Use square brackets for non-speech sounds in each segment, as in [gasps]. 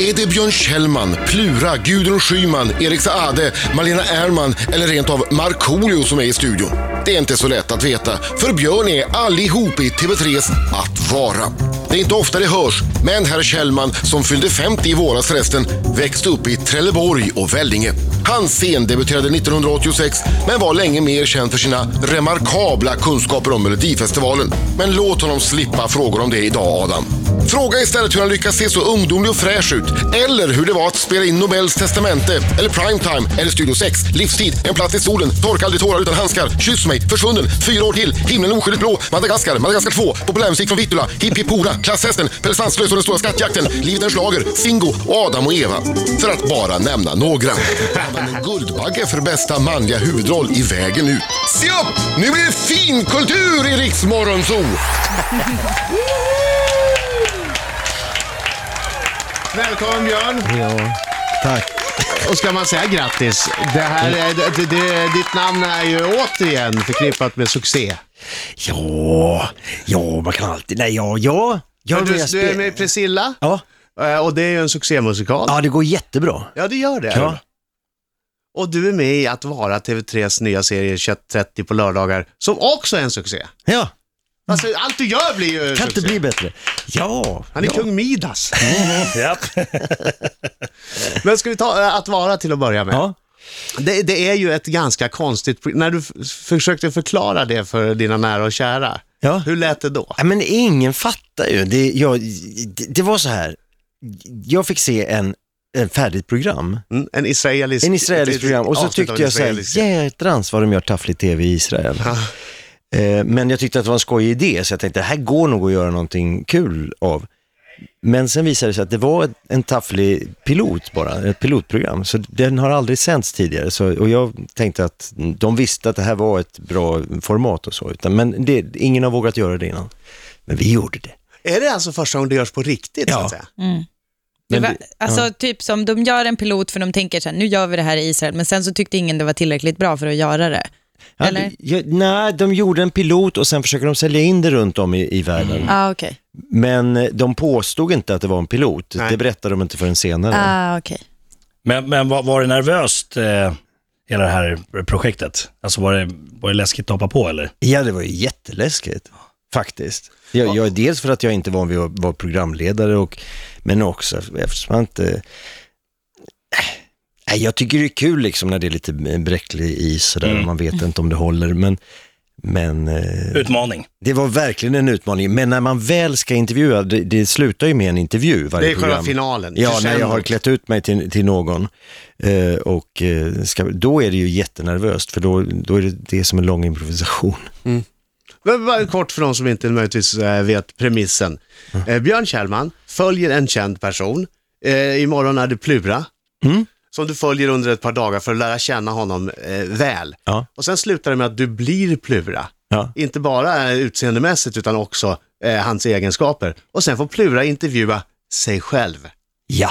Är det Björn Kjellman, Plura, Gudrun Schyman, Erik Saade, Malena Ernman eller rent av Markoolio som är i studion? Det är inte så lätt att veta, för Björn är allihop i TV3s Att vara. Det är inte ofta det hörs, men herr Kjellman, som fyllde 50 i våras förresten, växte upp i Trelleborg och Vellinge. Han scendebuterade 1986, men var länge mer känd för sina remarkabla kunskaper om Melodifestivalen. Men låt honom slippa frågor om det idag, Adam. Fråga istället hur han lyckas se så ungdomlig och fräsch ut. Eller hur det var att spela in Nobels testamente, eller Primetime, eller Studio 6, Livstid, En plats i solen, Torka aldrig tårar utan handskar, Kyss mig, Försvunnen, Fyra år till, Himlen oskyldigt blå, Madagaskar, Madagaskar 2, Populärmusik från Vittula, Hipp Hipp Hora, Klasshästen, Pelle Svanslös och Den stora skattjakten, Livet är en schlager, Singo och Adam och Eva. För att bara nämna några. Vann en Guldbagge för bästa manliga huvudroll i Vägen ut. Se upp! Nu blir det finkultur i Riks Morgonzoo! [laughs] Välkommen Björn! Ja, tack. Och ska man säga grattis? Det här är, det, det, ditt namn är ju återigen förknippat med succé. Ja, ja, man kan alltid... Nej, ja, ja. ja Du, jag du är med Priscilla Ja, eh, och det är ju en succémusikal. ja, det går jättebra. Ja, det gör det. Ja. Och du är med i Att vara TV3s nya serie 21.30 på lördagar, som också är en succé. Ja, Alltså, allt du gör blir ju kan inte succé. bli bättre. Ja, Han är ja. kung Midas. [laughs] Japp. [laughs] Men ska vi ta eh, Att vara till att börja med? Ja. Det, det är ju ett ganska konstigt, när du f- försökte förklara det för dina nära och kära, Ja. hur lät det då? Ja, men ingen fattar ju. Det, jag, det, det var så här, jag fick se en, en färdigt program, Mm, en israelisk... en israelisk program och så tyckte jag så israelisk- här, jädrans vad de gör tafflig tv i Israel. Eh, Men jag tyckte att det var en skojig idé, så jag tänkte, det här går nog att göra någonting kul av. Men sen visade det sig att det var ett- en tafflig pilot bara, ett pilotprogram. Så den har aldrig sänts tidigare. Så, och jag tänkte att de visste att det här var ett bra format och så. Utan, men det, ingen har vågat göra det innan. Men vi gjorde det. Är det alltså första gången det görs på riktigt? Så Ja. att säga? Men Det var, alltså typ som de gör en pilot för de tänker så här, nu gör vi det här i Israel, men sen så tyckte ingen det var tillräckligt bra för att göra det. Ja, Eller? Ja, nej, de gjorde en pilot och sen försöker de sälja in det runt om i, i världen. Ah, okej. Men eh, de påstod inte att det var en pilot. Nej. Det berättade de inte förrän senare. Ah, okej. Men, men var, var det nervöst, eh, hela det här projektet? Alltså var det, var det läskigt att hoppa på eller? Ja, det var ju jätteläskigt. Faktiskt. Jag, jag, dels för att jag inte var van vid att vara programledare, och, men också eftersom jag inte... Nej, jag tycker det är kul liksom när det är lite bräcklig is sådär, Mm. och man vet inte om det håller. Men, men eh, Utmaning. det var verkligen en utmaning. Men när man väl ska intervjua, det, det slutar ju med en intervju varje Det är själva finalen. Ja, när jag har klätt ut mig till, till någon. Eh, och eh, ska, då är det ju jättenervöst, för då, då är det det som en lång improvisation. Men bara kort för de som inte möjligtvis eh, vet premissen. Eh, Björn Kjellman följer en känd person. Eh, imorgon är det Plura. Mm. Som du följer under ett par dagar för att lära känna honom eh, väl. Ja. Och sen slutar det med att du blir Plura. Ja. Inte bara utseendemässigt utan också hans egenskaper. Och sen får Plura intervjua sig själv. Ja.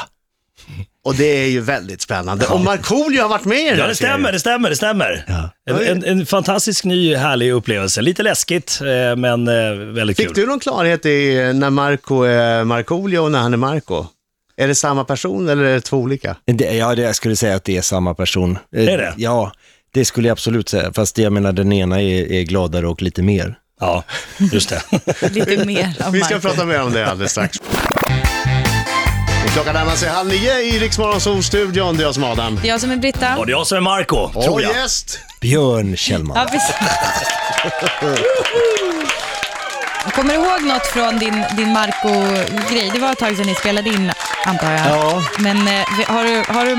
Och det är ju väldigt spännande. Och Markoolio har varit med i den Ja, det stämmer, serien. det stämmer, det stämmer. Ja. En, en, en fantastisk ny härlig upplevelse. Lite läskigt, eh, men eh, väldigt Fick kul. du någon klarhet i eh, när Marco är Markoolio och när han är Marco? Är det samma person eller är det två olika? Det, ja, det, jag skulle säga att det är samma person. Är det? Ja, det skulle jag absolut säga. Fast jag menar, den ena är, är gladare och lite mer. Ja, just det. [laughs] Lite mer av Vi ska Marco. prata mer om det alldeles strax. Klockan närmar sig halv nio i Rix studion Det är jag som är Adam. Det är jag som är Britta. Och det är jag som är Marco, tror Och jag. gäst! Björn Kjellman. Ja, precis. [laughs] Kommer du ihåg något från din, din Marco-grej? Det var ett tag sedan ni spelade in, antar jag. Ja. Men eh, har du, har du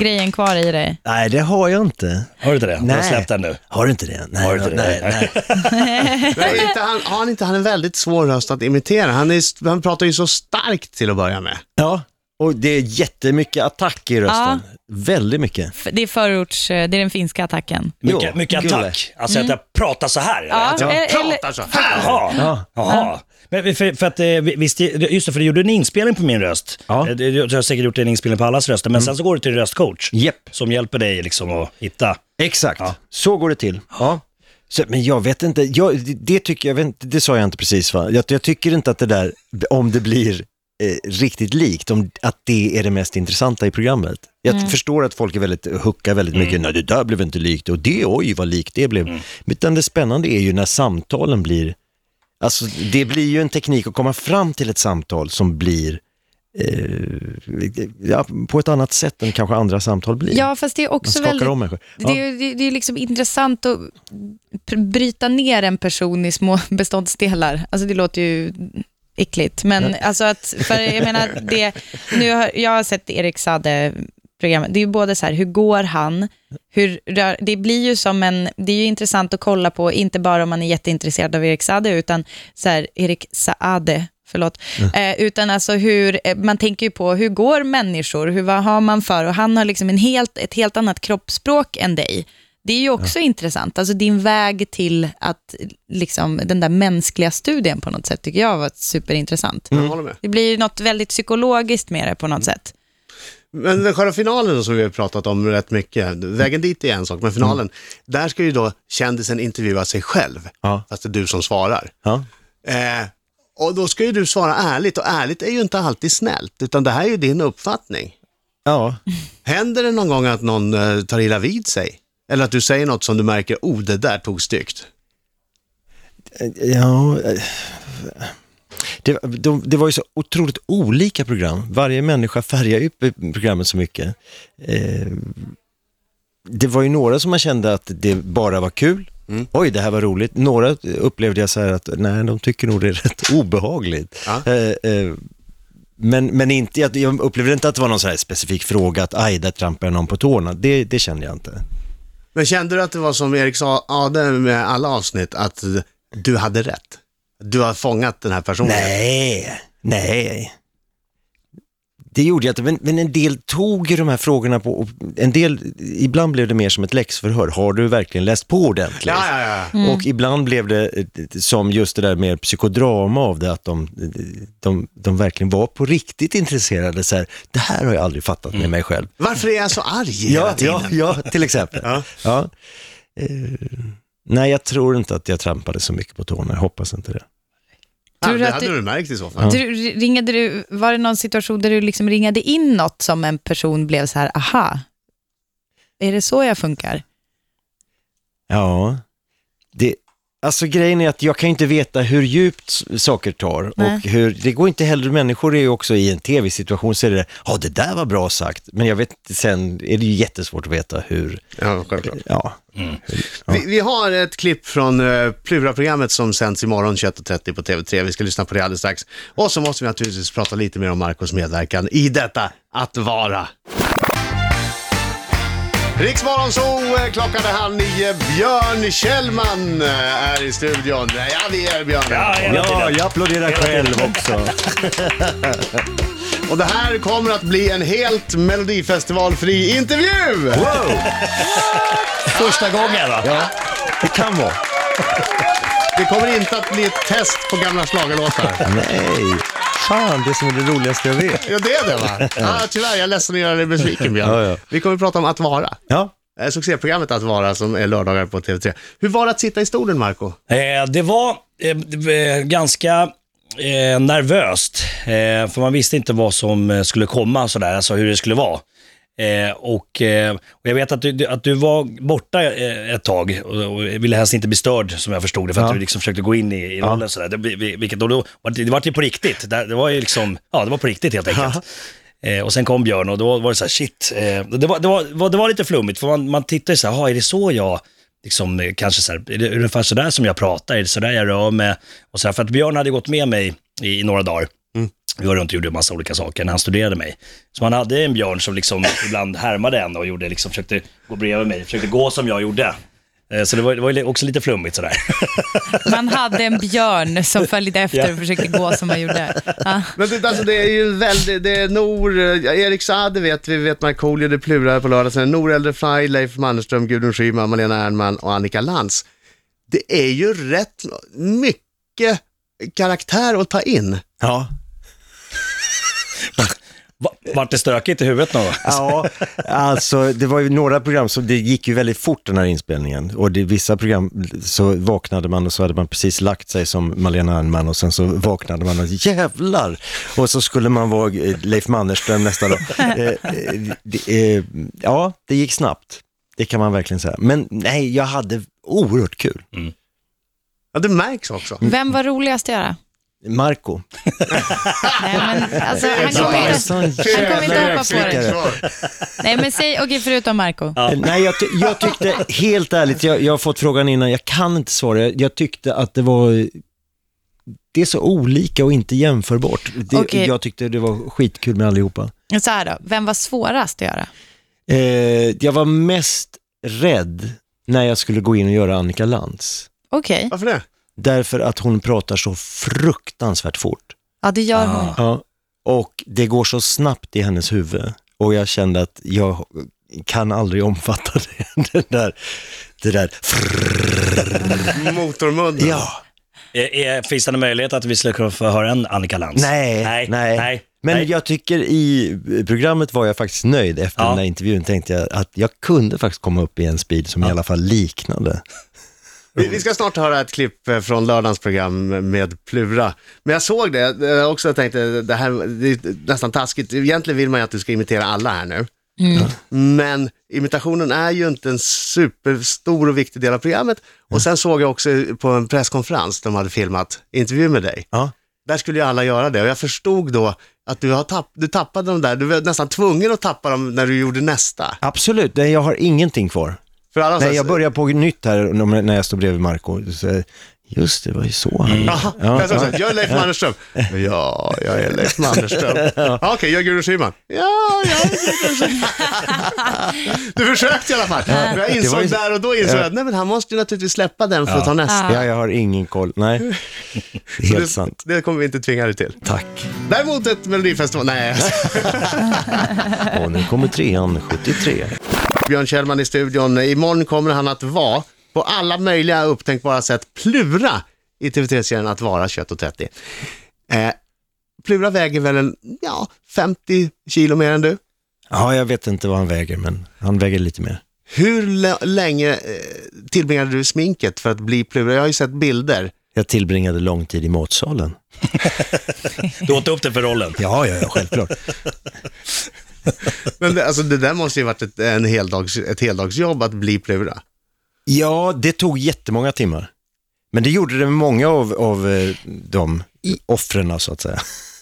Marco-grejen kvar i dig? Nej, det har jag inte. Har du inte det? Du har Nej. släppt den nu. Har du inte det? Nej, Har du inte det? nej, nej. [laughs] Men är inte han, har han inte han en väldigt svår röst att imitera? Han, är, han pratar ju så starkt till att börja med. Ja, och det är jättemycket attack i rösten. Väldigt mycket. F- Det är förorts, eh, det är den finska attacken. Mycket, Jo, mycket attack. Alltså att jag pratar så här. eller? Ja, Att jag, eller, Pratar så här. jaha, Ja. jaha. Men för, för att, eh, visst, just det, för du gjorde en inspelning på min röst. Ja. Eh, Du du har säkert gjort en inspelning på allas röster, men sen så går du till röstcoach. Jepp. Som hjälper dig liksom att hitta. Exakt, Ja. så går det till. Ja. Så, men jag vet inte, jag, det, det tycker jag, vet inte, det sa jag inte precis va? Jag, jag tycker inte att det där, om det blir eh, riktigt likt, om att det är det mest intressanta i programmet. Jag förstår att folk är väldigt, huckar väldigt mycket, nej det där blev inte likt och det, oj vad likt det blev. Utan det spännande är ju när samtalen blir, alltså det blir ju en teknik att komma fram till ett samtal som blir eh, ja, på ett annat sätt än kanske andra samtal blir. Ja, fast det är också väldigt... om människor. Det, är- det, är liksom intressant att bryta ner en person i små [laughs] beståndsdelar. Alltså det låter ju äckligt, men alltså att, för jag menar, det, nu har, jag har sett Erik Sade programmet. Det är ju både så här, hur går han? Hur rör, det blir ju som en, det är ju intressant att kolla på, inte bara om man är jätteintresserad av Erik Sade, utan så här, Erik Saade, förlåt, eh, utan alltså hur, eh, man tänker ju på hur går människor, hur, vad har man för, och han har liksom en helt, ett helt annat kroppsspråk än dig. Det är ju också intressant, alltså din väg till att, liksom, den där mänskliga studien på något sätt tycker jag var superintressant. Med. Det blir ju något väldigt psykologiskt med det på något sätt. Men den själva finalen som vi har pratat om rätt mycket, vägen dit är en sak, men finalen, där ska ju då kändisen intervjua sig själv, Ja. fast det är du som svarar. Ja. Eh, och då ska ju du svara ärligt, och ärligt är ju inte alltid snällt, utan det här är ju din uppfattning. Ja. Händer det någon gång att någon eh, tar illa vid sig? Eller att du säger något som du märker, oh det där tog styggt. Ja, eh, det, de, det var ju så otroligt olika program. Varje människa färgar ju programmet så mycket. Eh, det var ju några som man kände att det bara var kul. Oj, det här var roligt. Några upplevde jag så här att nej, de tycker nog det är [laughs] rätt obehagligt. Ja. Eh, eh, men, men inte, jag, jag upplevde inte att det var någon så här specifik fråga att aj, där trampar någon på tårna. Det, det kände jag inte. Men kände du att det var som Erik sa, Ade med alla avsnitt, att du hade rätt? Du har fångat den här personen? Nej, nej. Det gjorde jag inte, men, men en del tog ju de här frågorna på, och en del, ibland blev det mer som ett läxförhör. Har du verkligen läst på ordentligt? Ja, ja, ja. Och ibland blev det eh, som just det där mer psykodrama av det, att de, de, de verkligen var på riktigt intresserade. Så här, det här har jag aldrig fattat med mig själv. Varför är jag så arg hela Ja, tiden? ja, ja, till exempel. Ja. Ja. Eh, nej, jag tror inte att jag trampade så mycket på tårna. Jag hoppas inte det. Ja, Tror du det hade du- du märkt i så fall. Du, ringade du, var det någon situation där du liksom ringade in något som en person blev så här, aha, är det så jag funkar? Ja, det, alltså grejen är att jag kan inte veta hur djupt saker tar Nej. och hur, det går inte heller, människor är ju också i en tv-situation så är det, ja det där var bra sagt, men jag vet sen är det ju jättesvårt att veta hur, Ja, självklart. ja. Vi, vi har ett klipp från uh, Plura-programmet som sänds imorgon 21.30 på TV3. Vi ska lyssna på det alldeles strax. Och så måste vi naturligtvis prata lite mer om Marcos medverkan i detta Att vara. Riksmorgon så eh, klockan är halv nio. Björn Kjellman eh, är i studion. Ja, vi är Björn. Ja, Ja, jag applåderar själv också. [laughs] Och det här kommer att bli en helt Melodifestivalfri intervju! Första gången va? Ja, det kan vara. Det kommer inte att bli ett test på gamla schlagerlåtar. Nej, fan det som är det roligaste jag vet. Ja, det är det va? [laughs] Ja, tyvärr, jag är ledsen att göra dig besviken Björn. Ja, ja. Vi kommer att prata om Att vara. Ja, Eh, Succéprogrammet Att vara som är lördagar på TV3. Hur var det att sitta i stolen Marco? Eh, det var eh, det var ganska eh, nervöst, eh, för man visste inte vad som eh, skulle komma, sådär, alltså hur det skulle vara. Eh, och, eh, och jag vet att du, att du var borta eh, ett tag och, och ville helst inte bli störd, som jag förstod det, för att Ja. du liksom försökte gå in i, i rollen. Sådär. Det, vi- vilket, då, då, det var ju på riktigt, det, det var ju liksom, ja det var på riktigt helt enkelt. Eh, och sen kom Björn och då var det så här, shit. Eh, det, var, det, var, det var lite flummigt, för man, man tittar ju så här, "Jaha, är det så jag, liksom, kanske så här, är det ungefär så där som jag pratar, är det så där jag rör mig? Och så här, för att Björn hade gått med mig i, i några dagar. Vi var runt och gjorde en massa olika saker när han studerade mig. Så man hade en Björn som liksom [laughs] ibland härmade en och gjorde, liksom, försökte gå bredvid mig, försökte gå som jag gjorde. Eh, Så det var, det var ju också lite flummigt sådär. [laughs] Man hade en björn som följde efter Ja. och försökte gå som man gjorde. Ja. Men det, alltså, det är ju väldigt, det är Nor, Erik Saade vet vi, vet Markoolio, det Plura på lördag, sen Nor Eldefly, Leif Mannerström, Gudrun Schyman, Malena Ernman och Annika Lantz. Det är ju rätt mycket karaktär att ta in. ja. Va? Vart det stökigt i huvudet någon? Ja, alltså det var ju några program som det gick ju väldigt fort den här inspelningen. Och det, vissa program så vaknade man och så hade man precis lagt sig som Malena Ernman och sen så vaknade man och jävlar! Och så skulle man vara eh, Leif Mannerström nästa dag. [laughs] Eh, eh, det, eh, ja, det gick snabbt. Det kan man verkligen säga. Men nej, jag hade oerhört kul. Ja, det märks också. Vem var roligast att göra? Marco. [laughs] Nej, men, alltså, han kommer inte, han kommer inte hoppa på det. Nej, men säg, okej, förutom Marco. Eh, Nej, jag, ty- jag tyckte, helt ärligt, jag, jag har fått frågan innan, jag kan inte svara. Jag, jag tyckte att det var, det är så olika och inte jämförbart. Det, Okej. Jag tyckte det var skitkul med allihopa. Så här då, vem var svårast att göra? Eh, jag var mest rädd när jag skulle gå in och göra Annika Lantz. Okej, Varför det? Därför att hon pratar så fruktansvärt fort. ja det gör hon. Ja, och det går så snabbt i hennes huvud. Och jag kände att jag kan aldrig [laughs] omfatta det, det där. Det där. Motormunnen. Ja. Är, är, finns det en möjlighet att vi skulle kunna få höra en Annika Lantz? Nej, nej, nej. nej. Men nej. jag tycker i programmet var jag faktiskt nöjd. Efter Ja. den där intervjun tänkte jag att jag kunde faktiskt komma upp i en speed som i alla fall liknade. Vi, ska snart höra ett klipp eh, från lördagens program med Plura. Men jag såg det eh, också och tänkte, det här det är nästan taskigt. Egentligen vill man ju att du ska imitera alla här nu. Men imitationen är ju inte en superstor och viktig del av programmet. Och sen såg jag också på en presskonferens, de hade filmat intervju med dig. Ja. Där skulle ju alla göra det och jag förstod då att du, har tapp, du tappade dem där. Du var nästan tvungen att tappa dem när du gjorde nästa. Absolut, jag har ingenting kvar. Nej, jag börjar på nytt här när jag står bredvid Marco. Just det, var ju så han Ja, sa så här, [laughs] ja. jag är Leif Mannerström. Ja, jag är Leif Mannerström. ja. Okej, jag är Gudrun Schyman. Ja, jag är Gudrun Schyman. [laughs] Du försökte i alla fall. Men jag insåg ju- där och då insåg jag att nej, men han måste ju naturligtvis släppa den för att ta nästa. Ja, jag har ingen koll. Nej, [laughs] helt det, sant. det kommer vi inte tvinga dig till. Tack. Däremot ett Melodifestival, nej. Och nu kommer trean, 73. Björn Kjellman i studion. Imorgon kommer han att vara, på alla möjliga upptänkbara sätt, Plura i TV3-serien Att vara kött och 30. Eh, Plura väger väl en, ja, 50 kilo mer än du. Ja, jag vet inte vad han väger, men han väger lite mer. Hur lä- länge eh, tillbringade du sminket för att bli Plura? Jag har ju sett bilder. Jag tillbringade lång tid i matsalen. [laughs] Du åt upp det för rollen. Ja, ja, ja självklart. [laughs] [laughs] Men det, alltså, det där måste ju varit ett, en heldags, ett heldagsjobb att bli Plura. Ja, det tog jättemånga timmar. Men det gjorde det med många av, av eh, de offren, så att säga.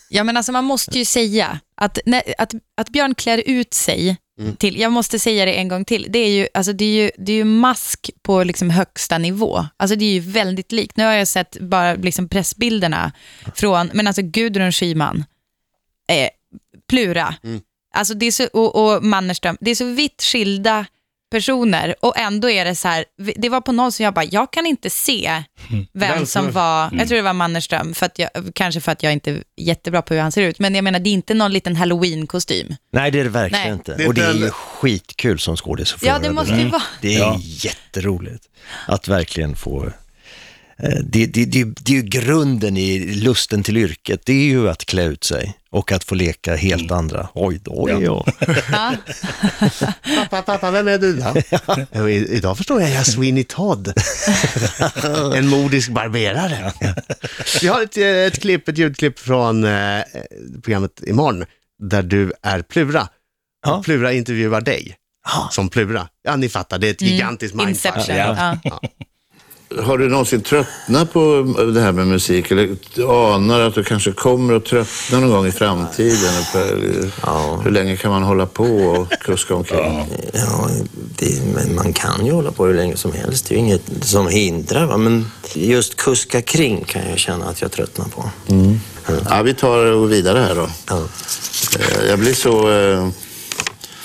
Ja, men alltså man måste ju säga att, när, att, att Björn klär ut sig till, jag måste säga det en gång till, det är ju, alltså det är ju, det är ju mask på liksom högsta nivå. Alltså det är ju väldigt likt. Nu har jag sett bara liksom pressbilderna från, men alltså Gudrun Schyman, eh, Plura, alltså det är så, och, och Mannerström, det är så vitt skilda personer och ändå är det så här, det var på någon som jag bara, jag kan inte se vem Vem som- var, jag tror det var Mannerström, för att jag, kanske för att jag inte är jättebra på hur han ser ut, men jag menar det är inte någon liten halloween-kostym. Nej, det är det verkligen Nej. inte. Och det är ju skitkul som skådis Ja, det måste ju vara. Det är Ja. jätteroligt att verkligen få... eh, Det, det, det, det är ju grunden i lusten till yrket, det är ju att klä ut sig och att få leka helt andra. Oj då, ja. Ja. [laughs] Pappa, pappa, vem är du då? Ja, i- idag förstår jag, jag är Sweeney Todd. [laughs] en modisk barberare. Vi har ett, ett klipp, ett ljudklipp från eh, programmet imorgon, där du är Plura. Ja. Plura intervjuar dig som Plura. Ja, ni fattar, det är ett gigantiskt mindfuck. Inception. Ja. Har du någonsin tröttnat på det här med musik? Eller anar att du kanske kommer att tröttna någon gång i framtiden? Ja. Hur länge kan man hålla på och kuska omkring? Ja, det, men man kan ju hålla på hur länge som helst. Det är ju inget som hindrar. Va? Men just kuska kring kan jag känna att jag tröttnar på. Ja, vi tar och går vidare här då. Ja. Eh, Jag blir så...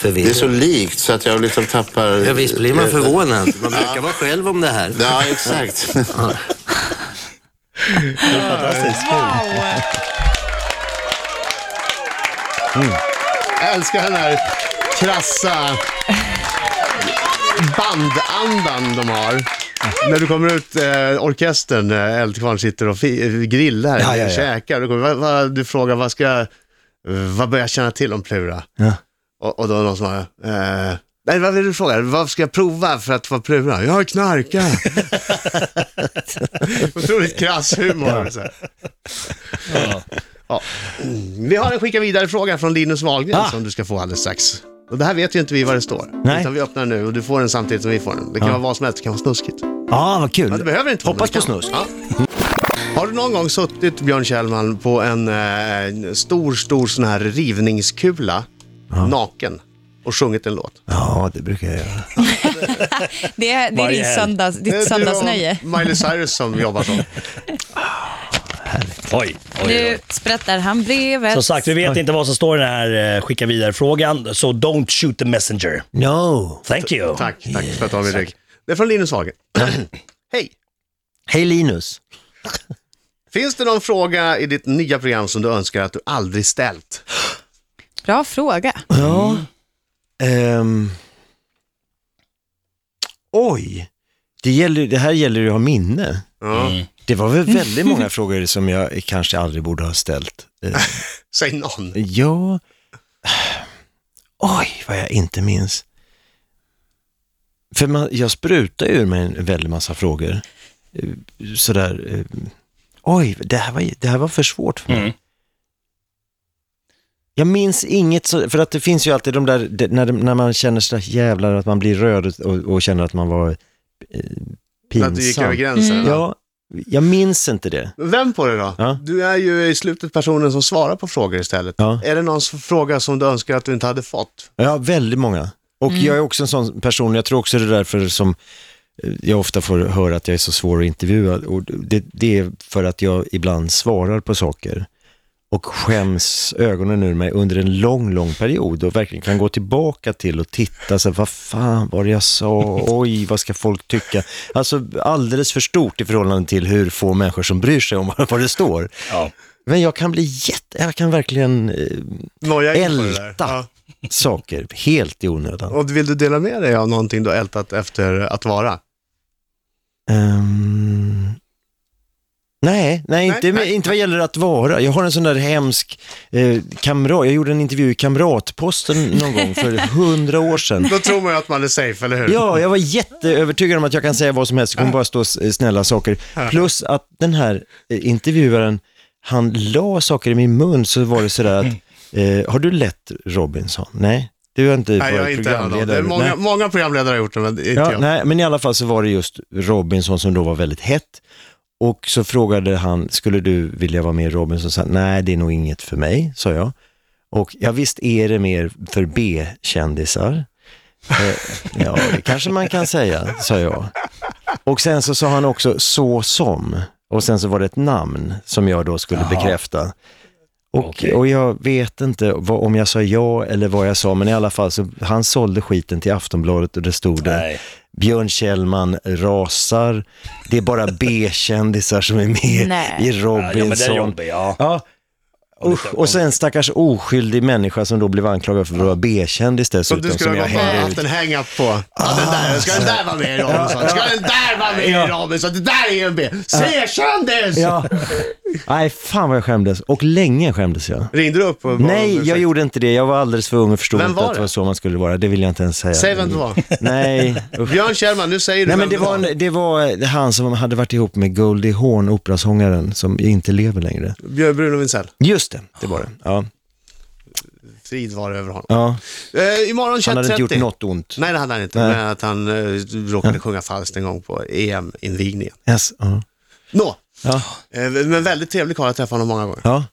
eh, Det är Förvirrad. så likt så att jag liksom tappar... Ja, visst blir man förvånad. Man brukar vara själv om det här. Ja, exakt. Jag älskar den här krassa bandandan de har. När du kommer ut, eh, orkestern, eh, Eldkvarn sitter och grillar, Ja, ja, ja. käkar. Du, kommer, vad, vad, du frågar vad ska, vad bör jag känna till om Plura? Ja. Och, och då någon som har, eh, nej vad vill du fråga? Vad ska jag prova för att få Plura? Jag knarkar. [laughs] Otroligt krass humor. Så här. Ja. Mm. Vi har en skicka vidare-fråga från Linus Wahlgren Ah. som du ska få alldeles strax. Och det här vet ju inte vi vad det står. Nej. Utan vi öppnar nu och du får den samtidigt som vi får den. Det kan Ja. vara vad som helst, det kan vara snuskigt. Ja, vad kul. Ja, det behöver inte vara, Hoppas men på snusk. Ja. Har du någon gång suttit, Björn Kjellman, på en eh, stor, stor sån här rivningskula, naken, och sjungit en låt? Ja, det brukar jag göra. [laughs] Det är, det är din söndags, ditt det söndagsnöje. Miley Cyrus som jobbar så. Oj, oj, Nu oj. sprättar han brevet. Som sagt, vi vet inte vad som står i den här eh, skicka vidare-frågan, så don't shoot the messenger. No. Thank you. Tack, tack för att du har min rygg. Det är från Linus Wahlgren. [clears throat] Hej! Hej Linus. Finns det någon fråga i ditt nya program som du önskar att du aldrig ställt? [gasps] Bra fråga. Ja. Ehm. Oj. Det, gäller, det här gäller ju att ha minne. Mm. Det var väl väldigt många [laughs] frågor som jag kanske aldrig borde ha ställt. Eh, [laughs] Säg någon. Ja. Oj, vad jag inte minns. För man, jag sprutar ur mig en väldig massa frågor. Eh, Sådär. eh, Oj, det här var, det här var för svårt för mig. Mm. Jag minns inget, så, för att det finns ju alltid de där, det, när, när man känner sig jävlar att man blir röd och, och känner att man var eh, pinsam. Att du gick över gränsen. Mm. Ja. Ja, jag minns inte det. Vem på det då? Ja. Du är ju i slutet personen som svarar på frågor istället. Ja. Är det någon fråga som du önskar att du inte hade fått? Ja, väldigt många. Och jag är också en sån person, jag tror också det är därför som eh, jag ofta får höra att jag är så svår att intervjua. Och det, det är för att jag ibland svarar på saker och skäms ögonen ur mig under en lång, lång period och verkligen kan gå tillbaka till och titta, så här, vad fan var det jag sa, oj, vad ska folk tycka? Alltså alldeles för stort i förhållande till hur få människor som bryr sig om [laughs] vad det står. Ja. Men jag kan bli jätte, jag kan verkligen eh, älta Ja. saker helt i onödan. Och vill du dela med dig av någonting du har ältat efter att vara? Ehm, nej, nej, inte, nej. inte vad gäller att vara. Jag har en sån där hemsk eh, kamrat, jag gjorde en intervju i Kamratposten någon gång för [laughs] hundra år sedan. Då tror man ju att man är safe, eller hur? Ja, jag var jätteövertygad om att jag kan säga vad som helst, det kommer bara stå s- snälla saker. Plus att den här eh, intervjuaren, han la saker i min mun så var det sådär att, [laughs] eh, har du lett Robinson? Nej, du har inte Nej, varit jag inte är många, Nej. många programledare har gjort det, men inte Ja, jag. nej, men i alla fall så var det just Robinson som då var väldigt hett. Och så frågade han, skulle du vilja vara med i Robinson? Så nej, det är nog inget för mig, sa jag. Och ja, visst är det mer för B-kändisar. Eh, ja, det kanske man kan säga, sa jag. Och sen så sa han också så som. Och sen så var det ett namn som jag då skulle bekräfta. Och, Okej. och jag vet inte vad, om jag sa ja eller vad jag sa, men i alla fall så han sålde skiten till Aftonbladet och det stod där. Björn Kjellman rasar, det är bara [laughs] B-kändisar som är med Nej. i Ja, ja, men det är Robinson. jobbigt, ja. Ja. Usch, och sen stackars oskyldig människa som då blev anklagad för att vara B-kändis Som dessutom. du skulle ha haft en hang-up på. Ja, den där, ska den där vara med i Robinson? Ska den där vara med i. Robinson? Det där är ju en B. C-kändis! Ja. Nej, fan vad jag skämdes. Och länge skämdes jag. Ringde du upp och Nej, jag gjorde inte det. Jag var alldeles för ung och förstod inte att det var så man skulle vara. Det vill jag inte ens säga. Säg vem det var. Nej. [laughs] Björn Kjellman, nu säger du Nej, men det var, en, det var han som hade varit ihop med Goldie Hawn, operasångaren, som inte lever längre. Björn Bruno Wintzell. Just det, det var det. Ja, Frid var över honom. ja. Eh, imorgon Han hade inte 21.30. gjort något ont. Nej, det hade han inte. Nej. Men att han eh, råkade sjunga falskt en gång på EM-invigningen. Yes, ja. Nå, Ja. eh, men väldigt trevlig karl, jag träffat honom många gånger. ja.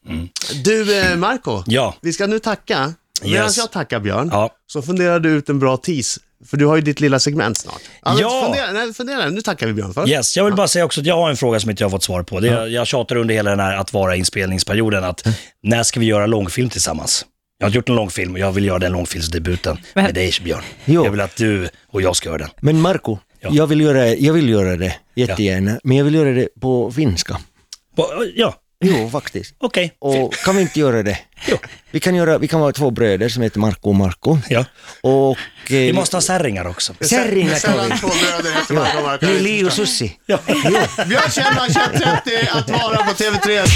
Du, eh, Marco. Ja. Vi ska nu tacka. Medan Yes. jag tackar Björn, Ja. så funderar du ut en bra tease. För du har ju ditt lilla segment snart. Alltså, Ja. Fundera, nej, fundera, nu tackar vi Björn för. Yes, jag vill bara säga också att jag har en fråga som inte jag har fått svar på. Det, Jag tjatar under hela den här att vara inspelningsperioden att när ska vi göra långfilm tillsammans? Jag har gjort en långfilm och jag vill göra den långfilmsdebuten med dig Björn. Jo. Jag vill att du och jag ska göra den. Men Marco, Ja. jag, vill göra, jag vill göra det jättegärna, men jag vill göra det på finska. På- Ja, Jo, faktiskt. okej. Och kan vi inte göra det? Jo. Vi kan, göra, vi kan vara två bröder som heter Marco och Marco. Ja. Och... Vi Eh, måste ha särringar också. Kärringar tar Sällan vi. två bröder heter Marco och Marco. Lili och Sussi. Björn Kjellman, 21.30 att vara på TV3.